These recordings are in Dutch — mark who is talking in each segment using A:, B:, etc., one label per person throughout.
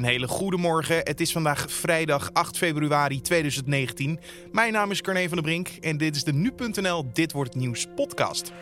A: Een hele goede morgen. Het is vandaag vrijdag 8 februari 2019. Mijn naam is Carne van der Brink en dit is de nu.nl Dit wordt het nieuws podcast.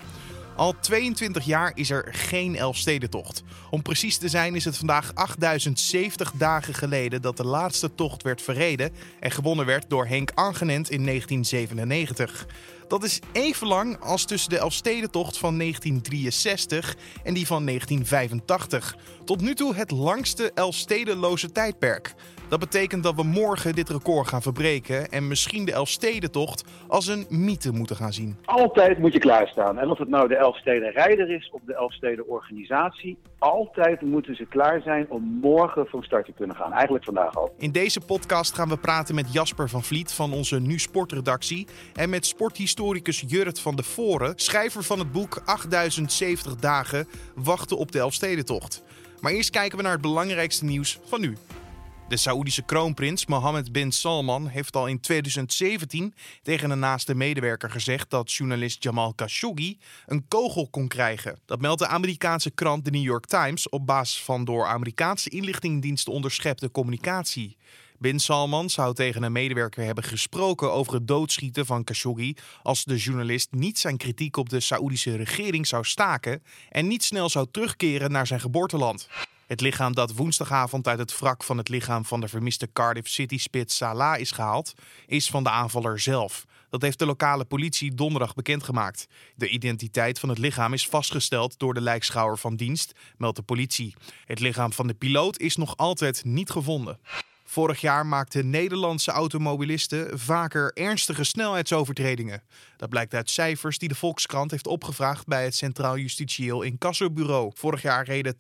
A: Al 22 jaar is er geen Elfstedentocht. Om precies te zijn is het vandaag 8070 dagen geleden dat de laatste tocht werd verreden en gewonnen werd door Henk Angenent in 1997. Dat is even lang als tussen de Elfstedentocht van 1963 en die van 1985. Tot nu toe het langste Elfstedenloze tijdperk. Dat betekent dat we morgen dit record gaan verbreken en misschien de Elfstedentocht als een mythe moeten gaan zien.
B: Altijd moet je klaarstaan. En of het nou de Elfsteden rijder is of de Elfsteden organisatie, altijd moeten ze klaar zijn om morgen van start te kunnen gaan. Eigenlijk vandaag al.
A: In deze podcast gaan we praten met Jasper van Vliet van onze Nu Sportredactie en met sporthistoricus Jurrit van de Voren, schrijver van het boek 8070 dagen wachten op de Elfstedentocht. Maar eerst kijken we naar het belangrijkste nieuws van nu. De Saoedische kroonprins Mohammed bin Salman heeft al in 2017 tegen een naaste medewerker gezegd dat journalist Jamal Khashoggi een kogel kon krijgen. Dat meldt de Amerikaanse krant The New York Times op basis van door Amerikaanse inlichtingendiensten onderschepte communicatie. Bin Salman zou tegen een medewerker hebben gesproken over het doodschieten van Khashoggi als de journalist niet zijn kritiek op de Saoedische regering zou staken en niet snel zou terugkeren naar zijn geboorteland. Het lichaam dat woensdagavond uit het wrak van het lichaam van de vermiste Cardiff City-spits Salah is gehaald, is van de aanvaller zelf. Dat heeft de lokale politie donderdag bekendgemaakt. De identiteit van het lichaam is vastgesteld door de lijkschouwer van dienst, meldt de politie. Het lichaam van de piloot is nog altijd niet gevonden. Vorig jaar maakten Nederlandse automobilisten vaker ernstige snelheidsovertredingen. Dat blijkt uit cijfers die de Volkskrant heeft opgevraagd bij het Centraal Justitieel Incassobureau. Vorig jaar reden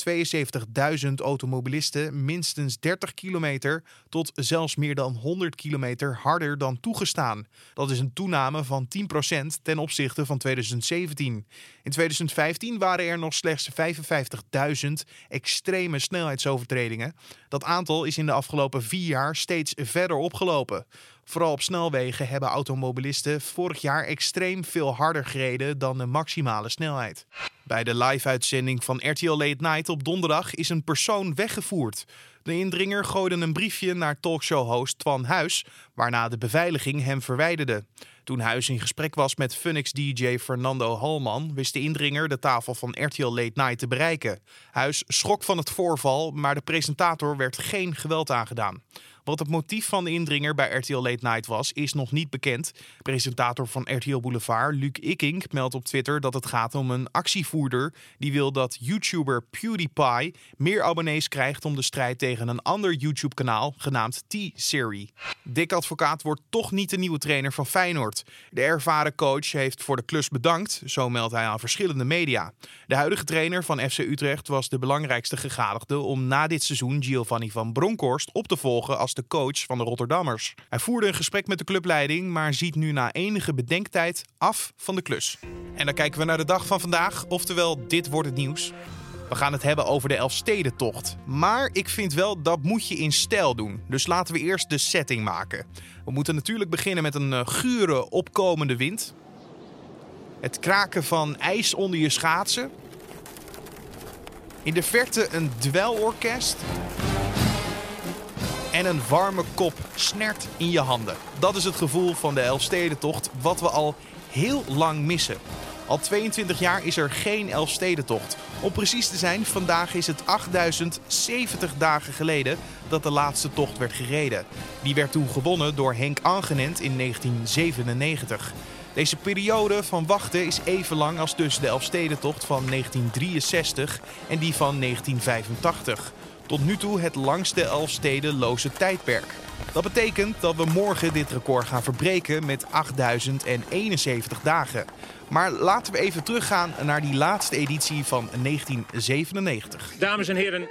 A: 72.000 automobilisten minstens 30 kilometer tot zelfs meer dan 100 kilometer harder dan toegestaan. Dat is een toename van 10% ten opzichte van 2017. In 2015 waren er nog slechts 55.000 extreme snelheidsovertredingen. Dat aantal is in de afgelopen vier jaar steeds verder opgelopen. Vooral op snelwegen hebben automobilisten vorig jaar extreem veel harder gereden dan de maximale snelheid. Bij de live-uitzending van RTL Late Night op donderdag is een persoon weggevoerd. De indringer gooide een briefje naar talkshow-host Twan Huis, waarna de beveiliging hem verwijderde. Toen Huis in gesprek was met Funix-DJ Fernando Halman, wist de indringer de tafel van RTL Late Night te bereiken. Huis schrok van het voorval, maar de presentator werd geen geweld aangedaan. Wat het motief van de indringer bij RTL Late Night was, is nog niet bekend. Presentator van RTL Boulevard, Luc Ikink, meldt op Twitter dat het gaat om een actievoerder die wil dat YouTuber PewDiePie meer abonnees krijgt om de strijd tegen een ander YouTube-kanaal genaamd T-Serie. Dick Advocaat wordt toch niet de nieuwe trainer van Feyenoord. De ervaren coach heeft voor de klus bedankt, zo meldt hij aan verschillende media. De huidige trainer van FC Utrecht was de belangrijkste gegadigde om na dit seizoen Giovanni van Bronckhorst op te volgen als de coach van de Rotterdammers. Hij voerde een gesprek met de clubleiding, maar ziet nu na enige bedenktijd af van de klus. En dan kijken we naar de dag van vandaag, oftewel dit wordt het nieuws. We gaan het hebben over de Elfstedentocht. Maar ik vind wel dat moet je in stijl doen. Dus laten we eerst de setting maken. We moeten natuurlijk beginnen met een gure opkomende wind. Het kraken van ijs onder je schaatsen. In de verte een dwelorkest en een warme kop snert in je handen. Dat is het gevoel van de Elfstedentocht, wat we al heel lang missen. Al 22 jaar is er geen Elfstedentocht. Om precies te zijn, vandaag is het 8070 dagen geleden dat de laatste tocht werd gereden. Die werd toen gewonnen door Henk Angenent in 1997. Deze periode van wachten is even lang als tussen de Elfstedentocht van 1963 en die van 1985. Tot nu toe het langste Elfstedenloze tijdperk. Dat betekent dat we morgen dit record gaan verbreken met 8071 dagen. Maar laten we even teruggaan naar die laatste editie van 1997.
C: Dames en heren,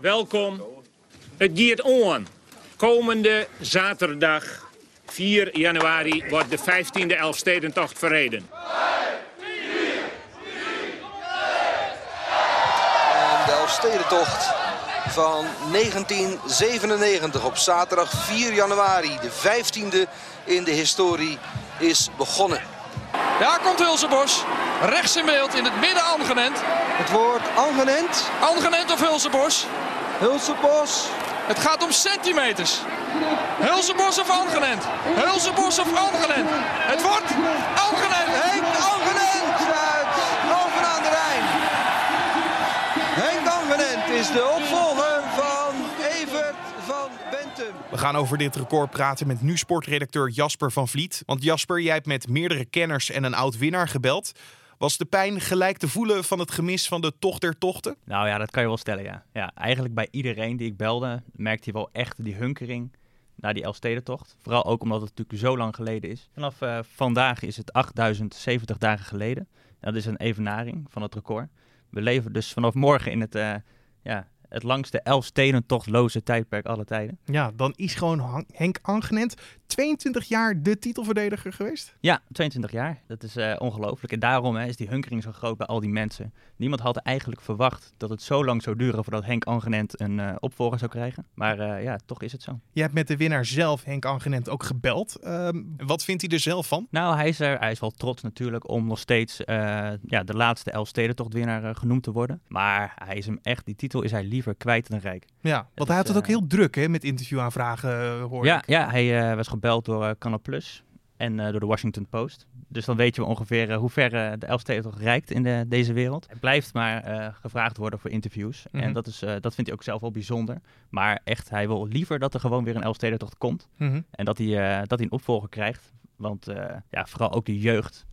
C: welkom. Het giert on. Komende zaterdag 4 januari wordt de 15e Elfstedentocht verreden.
D: En de Elfstedentocht van 1997 op zaterdag 4 januari, de 15e in de historie, is begonnen.
E: Daar komt Hulsebos. Rechts in beeld, in het midden Angenent.
D: Het woord Angenent.
E: Angenent of Hulsebos?
D: Hulsebos.
E: Het gaat om centimeters. Hulsenbos of Angenent? Hulsenbos of Angenent? Het wordt Angenent.
A: Gaan over dit record praten met nu sportredacteur Jasper van Vliet. Want Jasper, jij hebt met meerdere kenners en een oud winnaar gebeld. Was de pijn gelijk te voelen van het gemis van de tocht der tochten?
F: Nou ja, dat kan je wel stellen, ja. ja. Eigenlijk bij iedereen die ik belde, merkte je wel echt die hunkering naar die Elfstedentocht. Vooral ook omdat het natuurlijk zo lang geleden is. Vanaf uh, vandaag is het 8070 dagen geleden. En dat is een evenaring van het record. We leven dus vanaf morgen in het, uh, ja, het langste Elfstedentochtloze tijdperk alle tijden.
A: Ja, dan is gewoon Henk Angenent 22 jaar de titelverdediger geweest?
F: Ja, 22 jaar. Dat is uh, ongelooflijk. En daarom hè, is die hunkering zo groot bij al die mensen. Niemand had eigenlijk verwacht dat het zo lang zou duren voordat Henk Angenent een uh, opvolger zou krijgen. Maar uh, ja, toch is het zo.
A: Je hebt met de winnaar zelf, Henk Angenent, ook gebeld. Ehm, wat vindt hij er zelf van?
F: Nou, hij is, er, hij is wel trots natuurlijk om nog steeds ja, de laatste Elfstedentochtwinnaar genoemd te worden. Maar hij is hem echt, die titel is hij liever kwijt dan rijk.
A: Ja, want hij had het ook heel druk hè, met interviewaanvragen, hoor
F: ja,
A: ik.
F: Ja, hij was gebeld door uh, Canal Plus en uh, door de Washington Post. Dus dan weet je ongeveer uh, hoe ver de Elfstedentocht reikt in de, deze wereld. Hij blijft maar gevraagd worden voor interviews. Mm -hmm. En dat, is, dat vindt hij ook zelf wel bijzonder. Maar echt, hij wil liever dat er gewoon weer een Elfstedentocht komt. Mm -hmm. En dat hij, dat hij een opvolger krijgt. Want ja, vooral ook de jeugd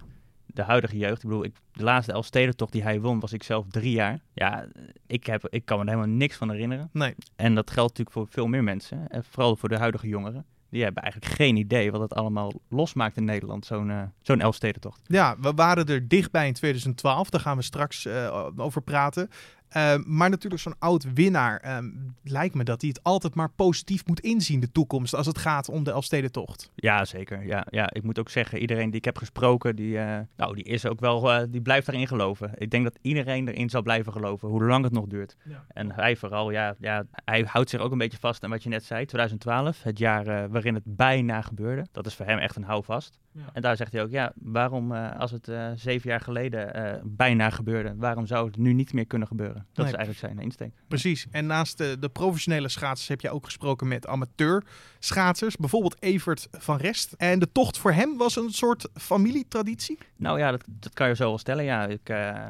F: de huidige jeugd. Ik bedoel, ik, de laatste Elfstedentocht die hij won, was ik zelf drie jaar. Ja, ik, heb, ik kan me er helemaal niks van herinneren.
A: Nee.
F: En dat geldt natuurlijk voor veel meer mensen. En vooral voor de huidige jongeren. Die hebben eigenlijk geen idee wat het allemaal losmaakt in Nederland, zo'n uh, zo'n Elfstedentocht.
A: Ja, we waren er dichtbij in 2012. Daar gaan we straks uh, over praten. Uh, maar natuurlijk zo'n oud winnaar um, lijkt me dat hij het altijd maar positief moet inzien, de toekomst, als het gaat om de Elfstedentocht.
F: Ja, zeker. Ja, ja, ik moet ook zeggen, iedereen die ik heb gesproken, die, uh, nou, die is ook wel, uh, die blijft daarin geloven. Ik denk dat iedereen erin zal blijven geloven, hoe lang het nog duurt. Ja. En hij vooral, ja, ja, hij houdt zich ook een beetje vast aan wat je net zei, 2012, het jaar waarin het bijna gebeurde. Dat is voor hem echt een houvast. Ja. En daar zegt hij ook, ja, waarom als het zeven jaar geleden bijna gebeurde, waarom zou het nu niet meer kunnen gebeuren? Dat nee. is eigenlijk zijn insteek.
A: Precies. En naast de, de, professionele schaatsers heb je ook gesproken met amateur schaatsers. Bijvoorbeeld Evert van Rest. En de tocht voor hem was een soort familietraditie?
F: Nou ja, dat, dat kan je zo wel stellen. Ja, ik... Uh...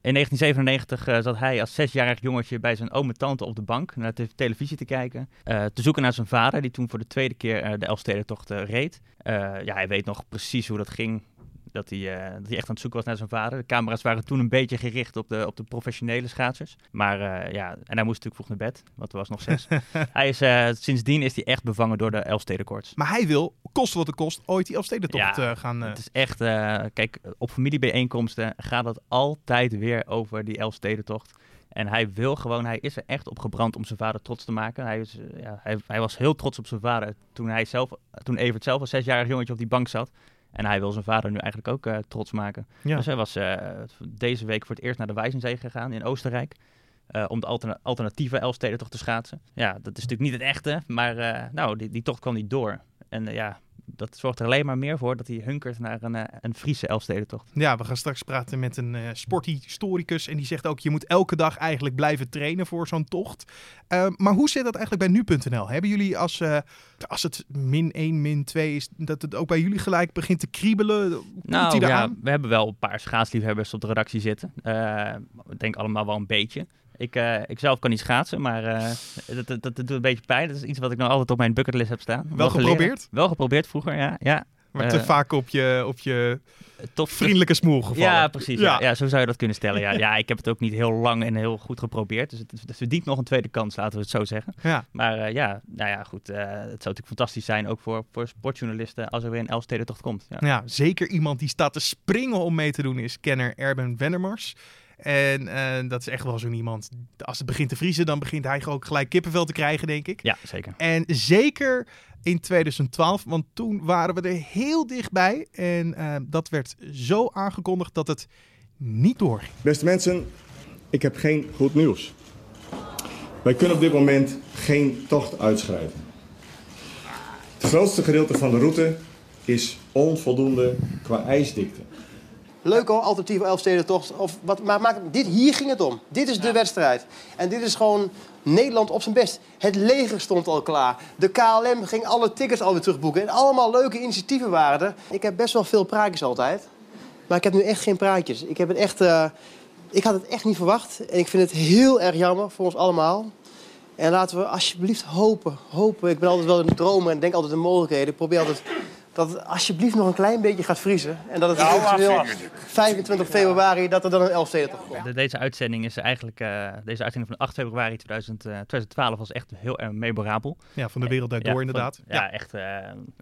F: In 1997 uh, zat hij als zesjarig jongetje bij zijn oom en tante op de bank naar de televisie te kijken. Uh, te zoeken naar zijn vader, die toen voor de tweede keer uh, de Elfstedentocht reed. ja, hij weet nog precies hoe dat ging dat hij, uh, dat hij echt aan het zoeken was naar zijn vader. De camera's waren toen een beetje gericht op de, op de professionele schaatsers. Maar uh, ja, en hij moest natuurlijk vroeg naar bed, want er was nog zes. hij is, uh, sindsdien is hij echt bevangen door de Elfstedenkoorts.
A: Maar hij wil, kost wat het kost, ooit die Elfstedentocht ja, gaan...
F: het is echt, kijk, op familiebijeenkomsten gaat het altijd weer over die Elfstedentocht. En hij wil gewoon, hij is er echt op gebrand om zijn vader trots te maken. Hij, is, ja, hij, hij was heel trots op zijn vader toen, hij zelf, toen Evert zelf als zesjarig jongetje op die bank zat. En hij wil zijn vader nu eigenlijk ook uh, trots maken. Ja. Dus hij was uh, deze week voor het eerst naar de Wijzenzee gegaan in Oostenrijk. Uh, om de alterna alternatieve Elfsteden toch te schaatsen. Ja, dat is natuurlijk niet het echte, maar nou, die, die tocht kwam niet door. En ja, dat zorgt er alleen maar meer voor dat hij hunkert naar een, uh, een Friese Elfstedentocht.
A: Ja, we gaan straks praten met een uh, sporthistoricus. En die zegt ook, je moet elke dag eigenlijk blijven trainen voor zo'n tocht. Uh, maar hoe zit dat eigenlijk bij nu.nl? Hebben jullie als, als het min 1, min 2 is, dat het ook bij jullie gelijk begint te kriebelen? Komt
F: nou
A: ja,
F: we hebben wel een paar schaatsliefhebbers op de redactie zitten. ik denk allemaal wel een beetje. Ik, uh, ik zelf kan niet schaatsen, maar uh, dat, dat, dat, doet een beetje pijn. Dat is iets wat ik nog altijd op mijn bucketlist heb staan.
A: Wel, wel geprobeerd?
F: Wel geprobeerd vroeger, ja. ja.
A: Maar te uh, vaak op je, op je top, vriendelijke smoel gevallen.
F: Ja, precies. Ja. Ja, zo zou je dat kunnen stellen. Ja. ja, ik heb het ook niet heel lang en heel goed geprobeerd. Dus het, het verdient nog een tweede kans, laten we het zo zeggen.
A: Ja.
F: Maar ja, nou ja, goed. het zou natuurlijk fantastisch zijn, ook voor, voor sportjournalisten, als er weer een Elfstedentocht komt.
A: Ja. ja, zeker iemand die staat te springen om mee te doen is kenner Erben Wennemars. En uh, dat is echt wel zo'n iemand. Als het begint te vriezen, dan begint hij ook gelijk kippenvel te krijgen, denk ik.
F: Ja, zeker.
A: En zeker in 2012, want toen waren we er heel dichtbij. En uh, dat werd zo aangekondigd dat het niet doorging.
G: Beste mensen, ik heb geen goed nieuws. Wij kunnen op dit moment geen tocht uitschrijven. Het grootste gedeelte van de route is onvoldoende qua ijsdikte.
H: Leuk hoor, alternatieve Elfstedentocht. Of wat, maar maak, dit, hier ging het om. Dit is de wedstrijd. En dit is gewoon Nederland op zijn best. Het leger stond al klaar. De KLM ging alle tickets alweer terugboeken. En allemaal leuke initiatieven waren er. Ik heb best wel veel praatjes altijd. Maar ik heb nu echt geen praatjes. Ik, heb het echt, uh, ik had het echt niet verwacht. En ik vind het heel erg jammer voor ons allemaal. En laten we alsjeblieft hopen. Hopen. Ik ben altijd wel een dromer en denk altijd in mogelijkheden. Ik probeer altijd dat het alsjeblieft nog een klein beetje gaat vriezen. En dat het nou, eventueel 25 februari dat er dan een Elfstedentocht komt.
F: Deze uitzending is eigenlijk, uh, deze uitzending van 8 februari 2000, uh, 2012 was echt heel erg memorabel.
A: Ja, van de wereld daardoor ja, inderdaad.
F: ja, ja, echt, uh,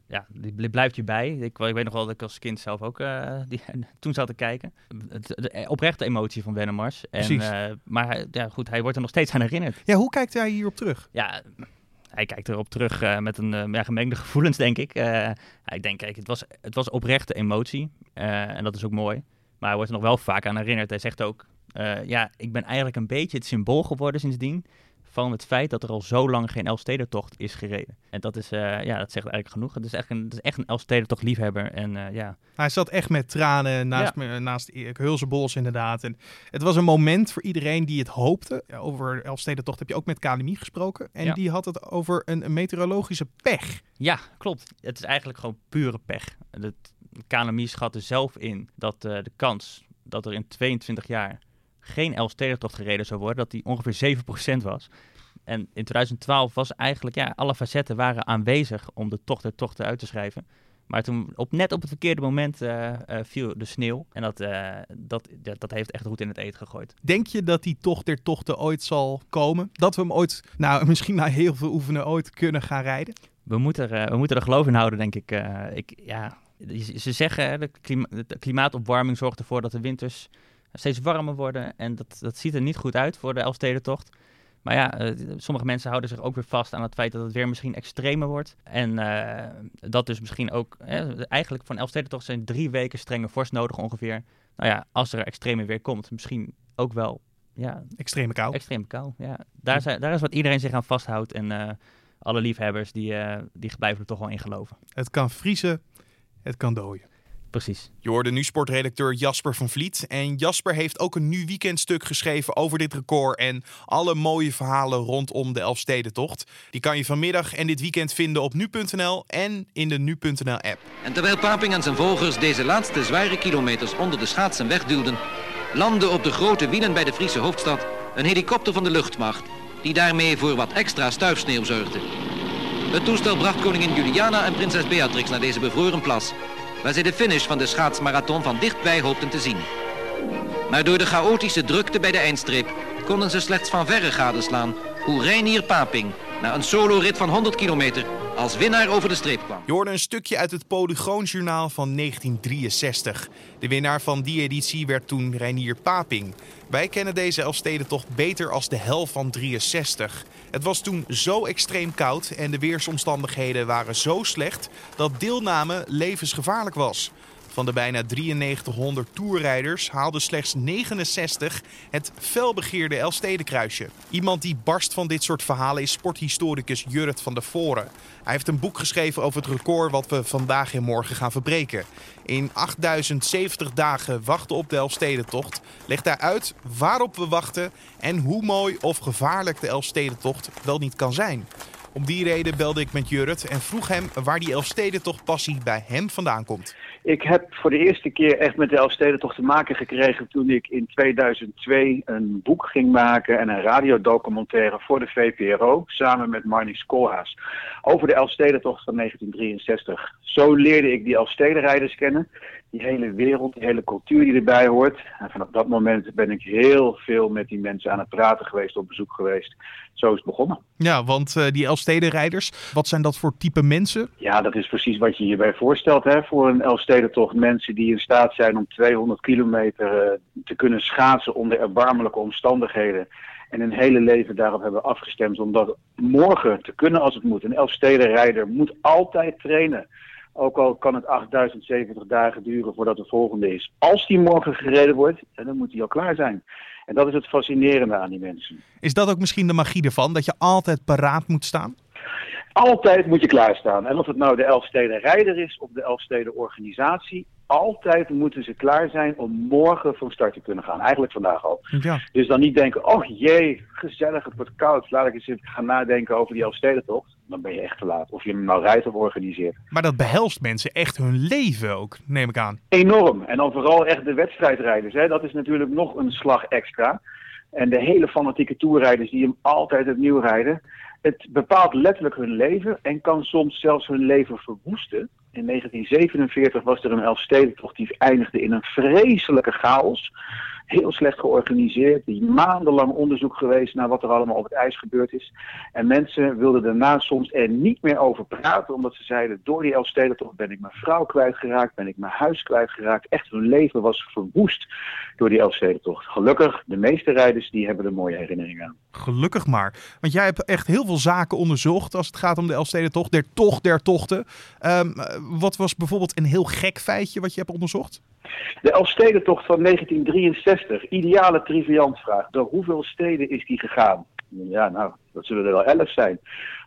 F: ja, die blijft je bij. Ik, ik, weet nog wel dat ik als kind zelf ook eh, die, toen zat te kijken. De, oprechte emotie van Wennemars. En, maar ja, goed, hij wordt er nog steeds aan herinnerd.
A: Ja, hoe kijkt hij hierop terug?
F: Ja, hij kijkt erop terug uh, met een uh, ja, gemengde gevoelens, denk ik. Uh, ik denk, kijk, het was, het was oprechte emotie. en dat is ook mooi. Maar hij wordt er nog wel vaak aan herinnerd. Hij zegt ook, ja, ik ben eigenlijk een beetje het symbool geworden sindsdien van het feit dat er al zo lang geen Elfstedentocht is gereden. En dat, is, uh, ja, dat zegt eigenlijk genoeg. Het is echt een, het is echt een Elfstedentocht liefhebber. En, uh, ja.
A: Hij zat echt met tranen naast, ja. naast Erik Hulzenbols inderdaad. En het was een moment voor iedereen die het hoopte. Over Elfstedentocht heb je ook met KLMI gesproken. En ja. die had het over een, een, meteorologische pech.
F: Ja, klopt. Het is eigenlijk gewoon pure pech. Het KLMI schatte zelf in dat uh, de kans dat er in 22 jaar geen Elfstedentocht gereden zou worden, dat die ongeveer 7% was. En in 2012 was eigenlijk, ja, alle facetten waren aanwezig om de tocht der tochten uit te schrijven. Maar toen, op, net op het verkeerde moment, uh, uh, viel de sneeuw. En dat, uh, dat, dat, dat, heeft echt goed in het eten gegooid.
A: Denk je dat die tocht der tochten ooit zal komen? Dat we hem ooit, nou misschien na heel veel oefenen, ooit kunnen gaan rijden?
F: We moeten er, we moeten er geloof in houden, denk ik. ik ja, ze zeggen, de klimaatopwarming zorgt ervoor dat de winters steeds warmer worden. En dat, dat ziet er niet goed uit voor de Elfstedentocht. Maar ja, uh, sommige mensen houden zich ook weer vast aan het feit dat het weer misschien extremer wordt. En uh, dat dus misschien ook, eh, eigenlijk van Elfstedentocht zijn drie weken strenge vorst nodig ongeveer. Nou ja, als er extreme weer komt, misschien ook wel, ja...
A: Extreme kou.
F: Extreme kou, ja. Daar, zijn, daar is wat iedereen zich aan vasthoudt en alle liefhebbers die, die blijven er toch wel in geloven.
A: Het kan vriezen, het kan dooien.
F: Precies.
A: Je hoorde nu sportredacteur Jasper van Vliet. En Jasper heeft ook een nu weekendstuk geschreven over dit record en alle mooie verhalen rondom de Elfstedentocht. Die kan je vanmiddag en dit weekend vinden op nu.nl en in de nu.nl app.
I: En terwijl Paping en zijn volgers deze laatste zware kilometers onder de schaatsen wegduwden, landde op de grote wielen bij de Friese hoofdstad een helikopter van de luchtmacht, die daarmee voor wat extra stuifsneeuw zorgde. Het toestel bracht koningin Juliana en prinses Beatrix naar deze bevroren plas waar zij de finish van de schaatsmarathon van dichtbij hoopten te zien. Maar door de chaotische drukte bij de eindstreep konden ze slechts van verre gadeslaan hoe Reinier Paping na een solo-rit van 100 kilometer als winnaar over de streep kwam.
A: Je hoorde een stukje uit het Polygoonjournaal van 1963. De winnaar van die editie werd toen Reinier Paping. Wij kennen deze Elfstedentocht beter als de hel van 63. Het was toen zo extreem koud en de weersomstandigheden waren zo slecht dat deelname levensgevaarlijk was. Van de bijna 9300 toerrijders haalden slechts 69 het felbegeerde Elfstedenkruisje. Iemand die barst van dit soort verhalen is sporthistoricus Jurrit van der Voren. Hij heeft een boek geschreven over het record wat we vandaag en morgen gaan verbreken. In 8070 dagen wachten op de Elfstedentocht legt hij uit waarop we wachten en hoe mooi of gevaarlijk de Elfstedentocht wel niet kan zijn. Om die reden belde ik met Jurrit en vroeg hem waar die Elfstedentocht passie bij hem vandaan komt.
B: Ik heb voor de eerste keer echt met de Elfstedentocht te maken gekregen toen ik in 2002 een boek ging maken en een radiodocumentaire voor de VPRO samen met Marnix Koolhaas over de Elfstedentocht van 1963. Zo leerde ik die Elfstedenrijders kennen, die hele wereld, die hele cultuur die erbij hoort. En vanaf dat moment ben ik heel veel met die mensen aan het praten geweest, op bezoek geweest. Zo is het begonnen.
A: Ja, want uh, die Elfstedenrijders, wat zijn dat voor type mensen?
B: Ja, dat is precies wat je hierbij voorstelt hè, voor een Elfstedentocht. Mensen die in staat zijn om 200 kilometer uh, te kunnen schaatsen onder erbarmelijke omstandigheden. En hun hele leven daarop hebben afgestemd om dat morgen te kunnen als het moet. Een Elfstedenrijder moet altijd trainen. Ook al kan het 8070 dagen duren voordat de volgende is. Als die morgen gereden wordt, dan moet die al klaar zijn. En dat is het fascinerende aan die mensen.
A: Is dat ook misschien de magie ervan, dat je altijd paraat moet staan?
B: Altijd moet je klaarstaan. En of het nou de Elfsteden Rijder is of de Elfsteden Organisatie, altijd moeten ze klaar zijn om morgen van start te kunnen gaan. Eigenlijk vandaag al.
A: Ja.
B: Dus dan niet denken, oh jee, gezellig, het wordt koud. Laat ik eens even gaan nadenken over die Elfstedentocht. Dan ben je echt te laat. Of je hem nou rijdt of organiseert.
A: Maar dat behelst mensen echt hun leven ook, neem ik aan.
B: Enorm. En dan vooral echt de wedstrijdrijders. Hè. Dat is natuurlijk nog een slag extra. En de hele fanatieke toerrijders die hem altijd opnieuw rijden. Het bepaalt letterlijk hun leven en kan soms zelfs hun leven verwoesten. In 1947 was er een Elfstedentocht die eindigde in een vreselijke chaos. Heel slecht georganiseerd. Die maandenlang onderzoek geweest naar wat er allemaal op het ijs gebeurd is. En mensen wilden daarna soms er niet meer over praten. Omdat ze zeiden, door die Elfstedentocht ben ik mijn vrouw kwijtgeraakt. Ben ik mijn huis kwijtgeraakt. Echt, hun leven was verwoest door die Elfstedentocht. Gelukkig, de meeste rijders die hebben er mooie herinneringen aan.
A: Gelukkig maar. Want jij hebt echt heel veel zaken onderzocht als het gaat om de Elfstedentocht. Der tocht der tochten. Ehm, wat was bijvoorbeeld een heel gek feitje wat je hebt onderzocht?
B: De Elfstedentocht van 1963, ideale triviantvraag. Door hoeveel steden is die gegaan? Ja, nou, dat zullen er wel elf zijn.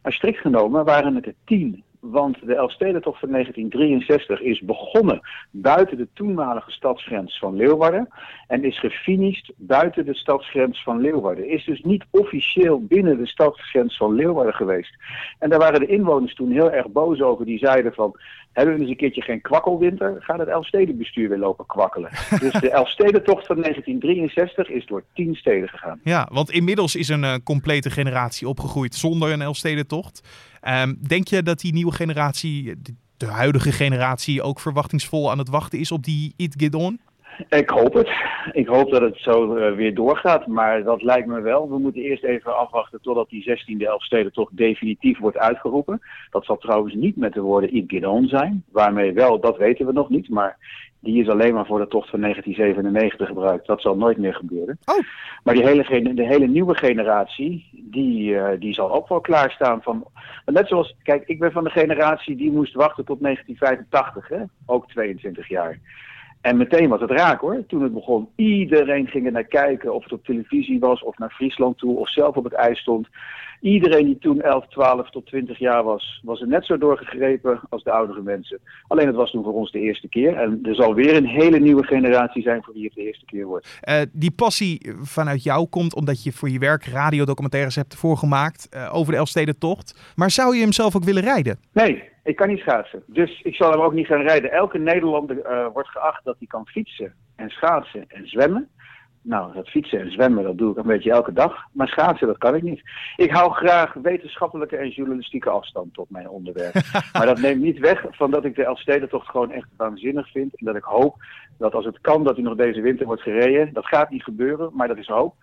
B: Maar strikt genomen waren het er tien. Want de Elfstedentocht van 1963 is begonnen buiten de toenmalige stadsgrens van Leeuwarden. En is gefinished buiten de stadsgrens van Leeuwarden. Is dus niet officieel binnen de stadsgrens van Leeuwarden geweest. En daar waren de inwoners toen heel erg boos over. Die zeiden van, hebben we eens een keertje geen kwakkelwinter? Gaat het Elfstedenbestuur weer lopen kwakkelen. dus de Elfstedentocht van 1963 is door tien steden gegaan.
A: Ja, want inmiddels is een uh, complete generatie opgegroeid zonder een Elfstedentocht. Um, denk je dat die nieuwe generatie, de huidige generatie, ook verwachtingsvol aan het wachten is op die It Get On?
B: Ik hoop het. Ik hoop dat het zo uh, weer doorgaat. Maar dat lijkt me wel. We moeten eerst even afwachten totdat die 16e Elfsteden toch definitief wordt uitgeroepen. Dat zal trouwens niet met de woorden It Get On zijn. Waarmee wel, dat weten we nog niet. Maar die is alleen maar voor de tocht van 1997 gebruikt. Dat zal nooit meer gebeuren.
A: Oh.
B: Maar die hele, de hele nieuwe generatie, die, uh, die zal ook wel klaarstaan. Van, net zoals, kijk, ik ben van de generatie die moest wachten tot 1985. Hè? Ook 22 jaar. En meteen was het raak hoor, toen het begon. Iedereen ging er naar kijken, of het op televisie was, of naar Friesland toe, of zelf op het ijs stond. Iedereen die toen 11, 12 tot 20 jaar was, was er net zo doorgegrepen als de oudere mensen. Alleen het was toen voor ons de eerste keer. En er zal weer een hele nieuwe generatie zijn voor wie het de eerste keer wordt.
A: Uh, die passie vanuit jou komt omdat je voor je werk radiodocumentaires hebt voorgemaakt uh, over de Elfstedentocht. Maar zou je hem zelf ook willen rijden?
B: Nee, ik kan niet schaatsen. Dus ik zal hem ook niet gaan rijden. Elke Nederlander uh, wordt geacht dat hij kan fietsen en schaatsen en zwemmen. Nou, dat fietsen en zwemmen, dat doe ik een beetje elke dag. Maar schaatsen, dat kan ik niet. Ik hou graag wetenschappelijke en journalistieke afstand tot mijn onderwerp. maar dat neemt niet weg van dat ik de Elfstedentocht gewoon echt waanzinnig vind. En dat ik hoop dat als het kan, dat hij nog deze winter wordt gereden. Dat gaat niet gebeuren, maar dat is hoop.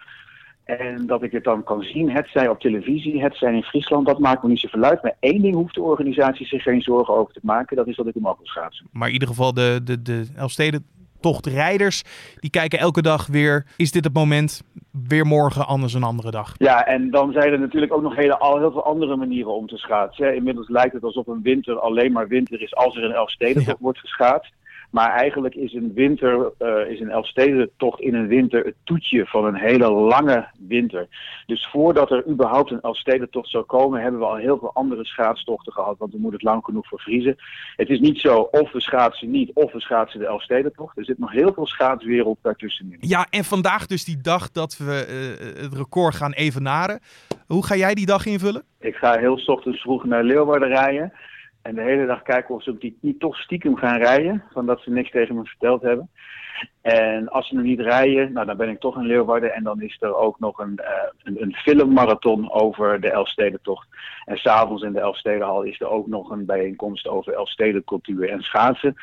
B: En dat ik het dan kan zien, het zij op televisie, het zij in Friesland, dat maakt me niet zoveel uit. Maar één ding hoeft de organisatie zich geen zorgen over te maken, dat is dat ik hem ook wil schaatsen.
A: Maar in ieder geval de, de, de Elfstedentochtrijders, die kijken elke dag weer, is dit het moment, weer morgen anders een andere dag.
B: Ja, en dan zijn er natuurlijk ook nog hele, al heel veel andere manieren om te schaatsen. Inmiddels lijkt het alsof een winter alleen maar winter is als er een Elfstedentocht ja. wordt geschaatst. Maar eigenlijk is een winter, uh, is een Elfstedentocht in een winter het toetje van een hele lange winter. Dus voordat er überhaupt een Elfstedentocht zou komen, hebben we al heel veel andere schaatstochten gehad. Want dan moet het lang genoeg voor vriezen. Het is niet zo of we schaatsen niet of we schaatsen de Elfstedentocht. Er zit nog heel veel schaatswereld daartussenin.
A: Ja, en vandaag dus die dag dat we uh, het record gaan evenaren. Hoe ga jij die dag invullen?
B: Ik ga heel ochtends vroeg naar Leeuwarden rijden. En de hele dag kijken of ze die niet toch stiekem gaan rijden. Van dat ze niks tegen me verteld hebben. En als ze nog niet rijden, nou, dan ben ik toch in Leeuwarden. En dan is er ook nog een, uh, een, een filmmarathon over de Elfstedentocht. En s'avonds in de Elfstedenhal is er ook nog een bijeenkomst over Elfstedencultuur en schaatsen.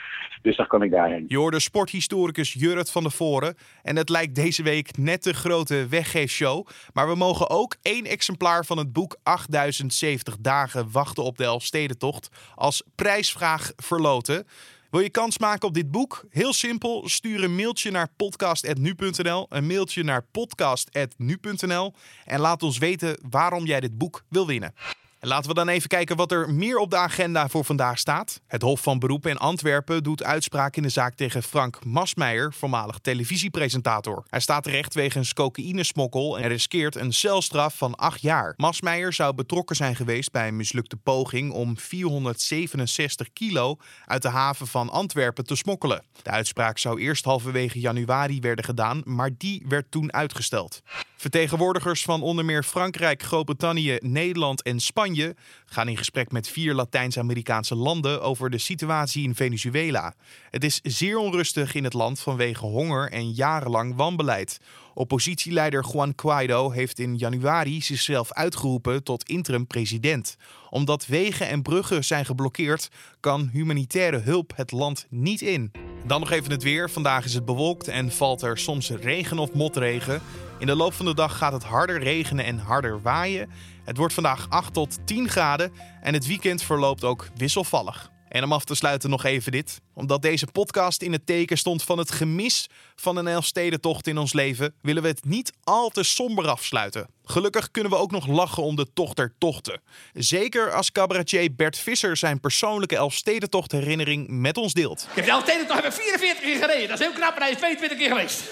B: Dus dan kan ik daarheen.
A: Je hoorde sporthistoricus Jurrit van der Voren. En het lijkt deze week net de grote weggeefshow. Maar we mogen ook één exemplaar van het boek 8070 dagen wachten op de Elfstedentocht als prijsvraag verloten. Wil je kans maken op dit boek? Heel simpel, stuur een mailtje naar podcast.nu.nl, een mailtje naar podcast.nu.nl en laat ons weten waarom jij dit boek wil winnen. En laten we dan even kijken wat er meer op de agenda voor vandaag staat. Het Hof van Beroep in Antwerpen doet uitspraak in de zaak tegen Frank Masmeijer, voormalig televisiepresentator. Hij staat terecht wegens cocaïnesmokkel en riskeert een celstraf van acht jaar. Masmeijer zou betrokken zijn geweest bij een mislukte poging om 467 kilo uit de haven van Antwerpen te smokkelen. De uitspraak zou eerst halverwege januari werden gedaan, maar die werd toen uitgesteld. Vertegenwoordigers van onder meer Frankrijk, Groot-Brittannië, Nederland en Spanje gaan in gesprek met vier Latijns-Amerikaanse landen over de situatie in Venezuela. Het is zeer onrustig in het land vanwege honger en jarenlang wanbeleid. Oppositieleider Juan Guaido heeft in januari zichzelf uitgeroepen tot interim-president. Omdat wegen en bruggen zijn geblokkeerd, kan humanitaire hulp het land niet in. Dan nog even het weer. Vandaag is het bewolkt en valt er soms regen of motregen. In de loop van de dag gaat het harder regenen en harder waaien. Het wordt vandaag 8 tot 10 graden en het weekend verloopt ook wisselvallig. En om af te sluiten nog even dit. Omdat deze podcast in het teken stond van het gemis van een Elfstedentocht in ons leven, willen we het niet al te somber afsluiten. Gelukkig kunnen we ook nog lachen om de tocht der tochten. Zeker als cabaretier Bert Visser zijn persoonlijke Elfstedentocht herinnering met ons deelt.
J: Ik heb de Elfstedentocht hebben 44 keer gereden. Dat is heel knap en hij is 22 keer geweest.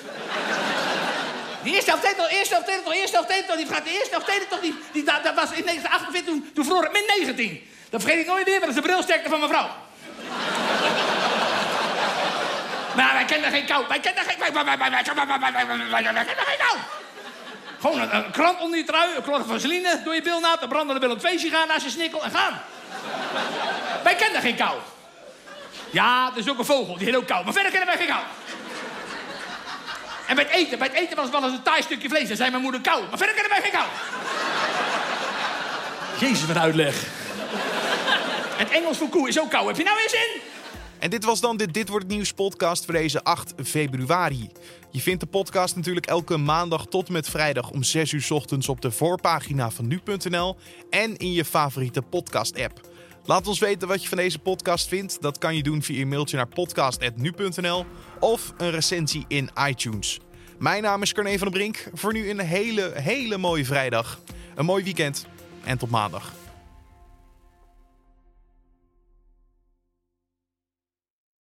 J: Die eerste Elfstedentocht, eerste Elfstedentocht, eerste Elfstedentocht, die gaat de eerste Elfstedentocht, die, die, dat, dat was in 1948, toen, toen vroor het min 19. Dat vergeet ik nooit meer, dat is de brilsterkte van mijn vrouw. maar wij kennen geen kou. Wij kennen geen... Wij, wij, wij, wij, wij, geen koud. Gewoon een, krant onder je trui, een van vaseline door je bilnaad, een brandende bil op feestje gaan, naast je snikkel en gaan. wij kennen geen kou. Ja, er is ook een vogel, die heet ook kou. Maar verder kennen wij geen kou. En bij het eten, bij het eten was het wel eens een taai stukje vlees. en zei mijn moeder kou. Maar verder kennen wij geen kou. Jezus, wat uitleg. Het Engels voor koe is ook kou. Heb je nou weer zin?
A: En dit was dan de Dit Wordt Het Nieuws podcast voor deze 8 februari. Je vindt de podcast natuurlijk elke maandag tot met vrijdag om 6 uur ochtends op de voorpagina van nu.nl en in je favoriete podcast app. Laat ons weten wat je van deze podcast vindt. Dat kan je doen via een mailtje naar podcast.nu.nl of een recensie in iTunes. Mijn naam is Carne van der Brink. Voor nu een hele, hele mooie vrijdag. Een mooi weekend en tot maandag.